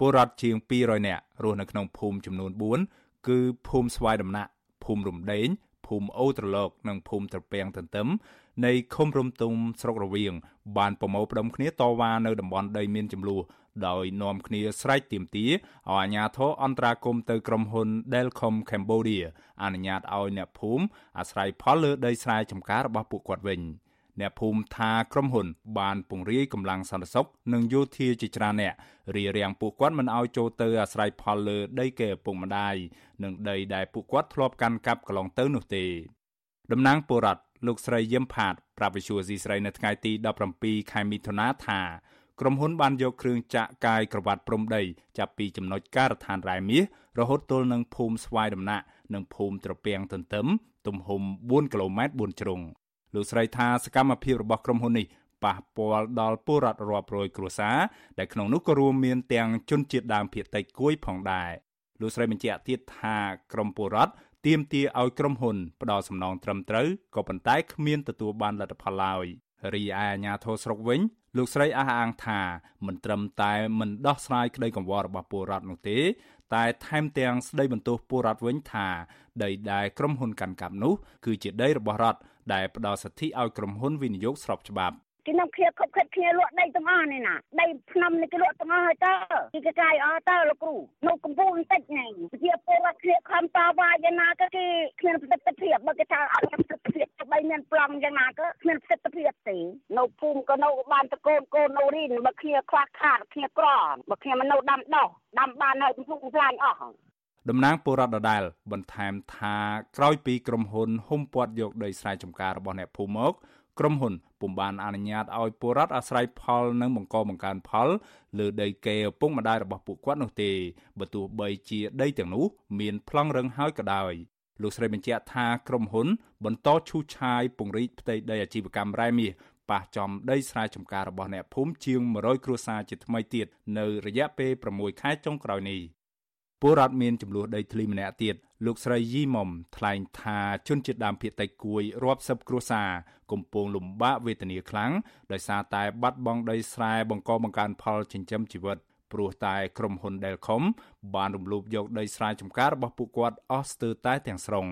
ពលរដ្ឋជាង200នាក់រស់នៅក្នុងភូមិចំនួន4គឺភូមិស្វាយដំណាក់ភូមិរំដេងភូមិអូត្រឡោកនិងភូមិត្រពាំងទន្ទឹមនៃឃុំរំទុំស្រុករវៀងបានប្រមូលផ្ដុំគ្នាតវ៉ានៅតំបន់ដីមានចំនួនដោយនាំគ្នាស្រែកទាមទារឲ្យអាជ្ញាធរអន្តរាគមន៍ទៅក្រុមហ៊ុន Delcom Cambodia អនុញ្ញាតឲ្យអ្នកភូមិអាស្រ័យផលលើដីស្រែចម្ការរបស់ពួកគាត់វិញ។ អ្នកភូមិថាក្រុមហ៊ុន បានពង្រាយកម្លាំងសន្តិសុខនិងយោធាជាច្រើនអ្នករារាំងពួកគាត់មិនឲ្យចូលទៅអាស្រ័យផលលើដីគេឪពុកម្ដាយនិងដីដែលពួកគាត់ធ្លាប់កាន់កាប់កន្លងទៅនោះទេតំណាងពលរដ្ឋលោកស្រីយឹមផាតប្រាប់វិសុយស៊ីស្រីនៅថ្ងៃទី17ខែមិថុនាថាក្រុមហ៊ុនបានយកគ្រឿងចាក់កាយក្រវ៉ាត់ព្រំដីចាប់ពីចំណុចការដ្ឋានរ៉ែមាសរហូតទល់នឹងភូមិស្វាយដំណាក់និងភូមិត្រពាំងទន្ទឹមទំហំ4គីឡូម៉ែត្រ4ជ្រុង លោកស្រីថាសកម្មភាពរបស់ក្រុមហ៊ុននេះប៉ះពាល់ដល់ពលរដ្ឋរាប់រយគ្រួសារដែលក្នុងនោះក៏រួមមានទាំងជនជាតិដើមភាគតិចគួយផងដែរលោកស្រីបញ្ជាក់ទៀតថាក្រមពលរដ្ឋទាមទារឲ្យក្រុមហ៊ុនផ្ដល់សំណងត្រឹមត្រូវក៏ប៉ុន្តែគ្មានទទួលបានលទ្ធផលឡើយរីឯអាជ្ញាធរស្រុកវិញលោកស្រីអះអាងថាមិនត្រឹមតែមិនដោះស្រាយក្តីកង្វល់របស់ពលរដ្ឋនោះទេ តែថែមទាំងស្ដីបន្ទោសពលរដ្ឋវិញថាដីដែលក្រុមហ៊ុនកាន់កាប់នោះគឺជាដីរបស់រដ្ឋ ដែលផ្ដល់សិទ្ធិឲ្យក្រុមហ៊ុនវិនិយោគស្របច្បាប់គេនាំគ្នាខົບខិតគ្នាលក់ដីទាំងអស់នេះណាដីភ្នំនេះគេលក់ទាំងអស់ហើយតើគេកកាយអស់តើលោកគ្រូនៅកំពូលបន្តិចនេះជាពលរដ្ឋគ្នាខំតវ៉ាយ៉ាងណាក៏គេគ្មានប្រសិទ្ធភាពបើគេថាអត់មានប្រសិទ្ធភាពបីមានប្លង់យ៉ាងណាក៏គ្មានប្រសិទ្ធភាពទេនៅភូមិក៏នៅបានតកូនកូននៅរីនបើគ្នាខ្វះខាតគ្នាក្របើគ្នាមិននៅដាំដោះដាំបានហើយពុកខ្លាញ់អស់ តំណាងពលរដ្ឋដដែលបន្ថែមថាក្រោយពីក្រុមហ៊ុនហុំព័ទ្ធយកដីស្រែចម្ការរបស់អ្នកភូមិមកក្រុមហ៊ុនពុំបានអនុញ្ញាតឲ្យពលរដ្ឋអាស្រ័យផលនិងបង្កបង្កើនផលលើដីគេឪពុកម្ដាយរបស់ពួកគាត់នោះទេបើទោះបីជាដីទាំងនោះមានប្លង់រឹងហើយក៏ដោយលោកស្រីបញ្ជាក់ថាក្រុមហ៊ុន បន្តឈូសឆាយពង្រីកផ្ទៃដីអាជីវកម្មរ៉ែមាសប៉ះចំដីស្រែចម្ការរបស់អ្នកភូមិជាង100គ្រួសារជាថ្មីទៀតនៅរយៈពេល6ខែចុងក្រោយនេះ ពលរដ្ឋមានចំនួនដីធ្លីម្នាក់ទៀតលោកស្រីយីមុំថ្លែងថាជនជាតិដើមភាគតិចគួយរាប់សិបគ្រួសារកំពុងលំបាកវេទនាខ្លាំងដោយសារតែបាត់បង់ដីស្រែបង្កបង្កើនផលចិញ្ចឹមជីវិតព្រោះតែក្រុមហ៊ុន Delcom បានរំលោភយកដីស្រែចម្ការរបស់ពួកគាត់អស់ស្ទើរតែទាំងស្រុង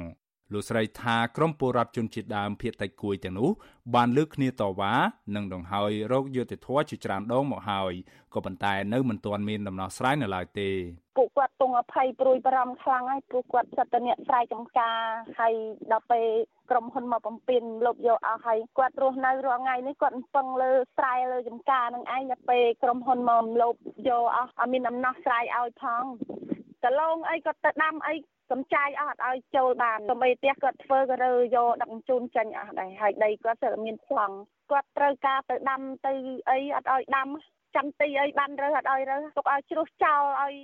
លោកស្រីថាក្រមពលរដ្ឋជនជាតិដើមភាគតិចគួយទាំងនោះបានលើកគ្នាតវ៉ានិងដង្ហើយរោគយុតិធធជាច្រើនដងមកហើយក៏ប៉ុន្តែនៅមិនទាន់មានដំណោះស្រាយនៅឡើយទេពួកគាត់ទងអភ័យព្រួយបារម្ភខ្លាំងហើយពួកគាត់សិតតអ្នកស្រ័យចំការហើយដល់ពេលក្រុមហ៊ុនមកបំពេញលុបយកអស់ហើយគាត់រស់នៅរាល់ថ្ងៃនេះគាត់ពឹងលើស្រែលើចំការនឹងឯងដល់ពេលក្រុមហ៊ុនមកលុបយកអស់អត់មានដំណោះស្រាយឲ្យផងកលងអីក៏ទៅដាំអី សំចាយអត់ឲ្យចូលបានទៅបីផ្ទះគាត់ធ្វើក៏រើយកដឹកជូនចេញអស់ដែរហើយដីគាត់ស្ទើរមានប្លង់គាត់ត្រូវការទៅដាំទៅអីអត់ឲ្យដាំចាំទីអីបានរើអត់ឲ្យរើទុកឲ្យជ្រុះចោលឲ្យ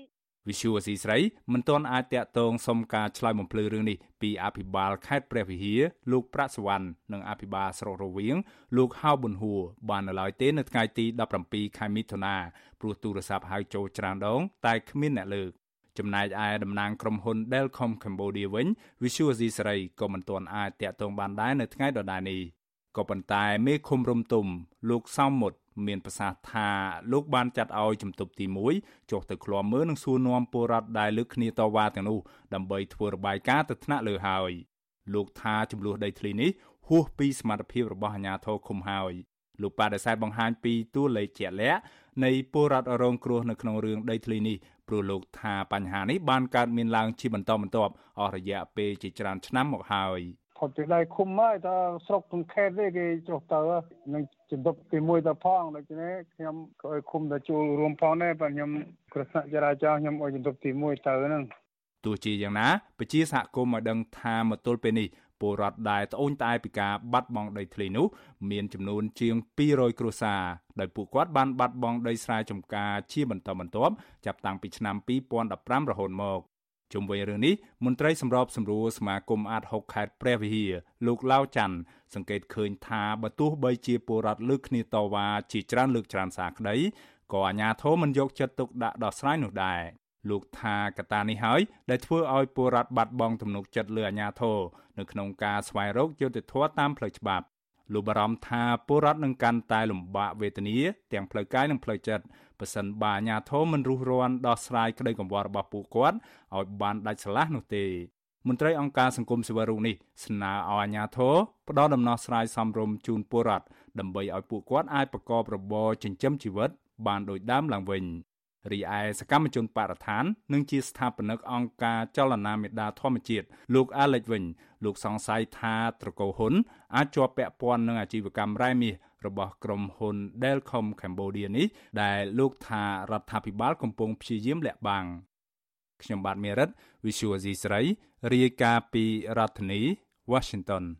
វិសុវស៊ីស្រីមិនទាន់អាចតាក់ទងសុំការឆ្លើយបំភ្លឺរឿងនេះពីអភិបាលខេត្តព្រះវិហារលោកប្រាក់សវណ្ណនិងអភិបាលស្រុករវៀងលោកហៅប៊ុនហួរបាននៅឡើយទេនៅថ្ងៃទី17ខែមិថុនាព្រោះទូរស័ព្ទហៅចូលច្រើនដងតែគ្មានអ្នកលើក ចំណែកឯតំណាងក្រុមហ៊ុន Delcom Cambodia វិញ Visual C សេរីក៏មិនទាន់អាចតាក់ទងបានដែរនៅថ្ងៃដដែលនេះក៏ប៉ុន្តែមេឃុំរំទុំលោកសំមុតមានប្រសាសន៍ថាលោកបានចាត់ឲ្យជំទប់ទី1ចុះទៅឃ្លាំមើលនិងសួរនាំពលរដ្ឋដែលលើកគ្នាតវ៉ាទាំងនោះដើម្បីធ្វើរបាយការណ៍ទៅថ្នាក់លើហើយលោកថាចំនួនដីធ្លីនេះហួសពីសមត្ថភាពរបស់អាជ្ញាធរឃុំហើយ លោកបដិសេធបង្ហាញពីតួលេខជាក់លាក់នៃពលរដ្ឋរងគ្រោះនៅក្នុងរឿងដីធ្លីនេះព្រោះលោកថាបញ្ហានេះបានកើតមានឡើងជាបន្តបន្ទាប់អស់រយៈពេលជាច្រើនឆ្នាំមកហើយផុតពីដៃឃុំហើយតើស្រុកក្នុងខេត្តទេគេចុះទៅនឹងជំទប់ទី1ទៅផងដូច្នេះខ្ញុំក៏ឲ្យឃុំទៅចូលរួមផងដែរបាទខ្ញុំក្រសចរាចរណ៍ខ្ញុំឲ្យជំទប់ទី1ទៅហ្នឹងទោះជាយ៉ាងណាពជាសហគមន៍ឲ្យដឹងថាមកទល់ពេលនេះ ពលរដ្ឋដែលត្អូញត្អែពីការបាត់បង់ដីធ្លីនោះមានចំនួនជាង200គ្រួសារដោយពួកគាត់បានបាត់បង់ដីស្រែចម្ការជាបន្តបន្ទាប់ចាប់តាំងពីឆ្នាំ2015រហូតមកជុំវិញរឿងនេះមន្ត្រីសម្របសម្រួលសមាគមអាត6ខេត្តព្រះវិហារលោកឡាវច័ន្ទសង្កេតឃើញថាបើទោះបីជាពលរដ្ឋលើកគ្នាតវ៉ាជាច្រើនលើកច្រើនសារក្តីក៏អាជ្ញាធរមិនយកចិត្តទុកដាក់ដោះស្រាយនោះដែរ លោកថាកត្តានេះហើយដែលធ្វើឲ្យពលរដ្ឋបាត់បង់ទំនុកចិត្តលើអាជ្ញាធរនៅក្នុងការស្វែងរកយុត្តិធម៌តាមផ្លូវច្បាប់លោកបារម្ភថាពលរដ្ឋនឹងកាន់តែលំបាកវេទនាទាំងផ្លូវកាយនិងផ្លូវចិត្តប្របើសិនបាអាញាធមមិនរុះរាន់ដោះស្រាយក្តីកង្វល់របស់ពួកគាត់ឲ្យបានដាច់ស្រឡះនោះទេមន្ត្រីអង្គការសង្គមស៊ីវិលរូបនេះស្នើឲ្យអាជ្ញាធរផ្ដល់ដំណោះស្រាយសមរម្យជូនពលរដ្ឋដើម្បីឲ្យពួកគាត់អាចប្រកបរបរចិញ្ចឹមជីវិតបានដូចដើមឡើងវិញ រីឯសកម្មជនបរិស្ថាននិងជាស្ថាបនិកអង្គការចលនាមេដាធម្មជាតិលោក Alex វិញលោកសង្ស័យថាត្រកូលហ៊ុនអាចជាប់ពាក់ព័ន្ធនឹងអាជីវកម្មរ៉ែមាសរបស់ក្រុមហ៊ុន Delcom Cambodia នេះដែលលោកថារដ្ឋាភិបាលកំពុងព្យាយាមលាក់បាំងខ្ញុំបាទមេរិត Visual C ស្រីរាយការណ៍ពីរដ្ឋធានី Washington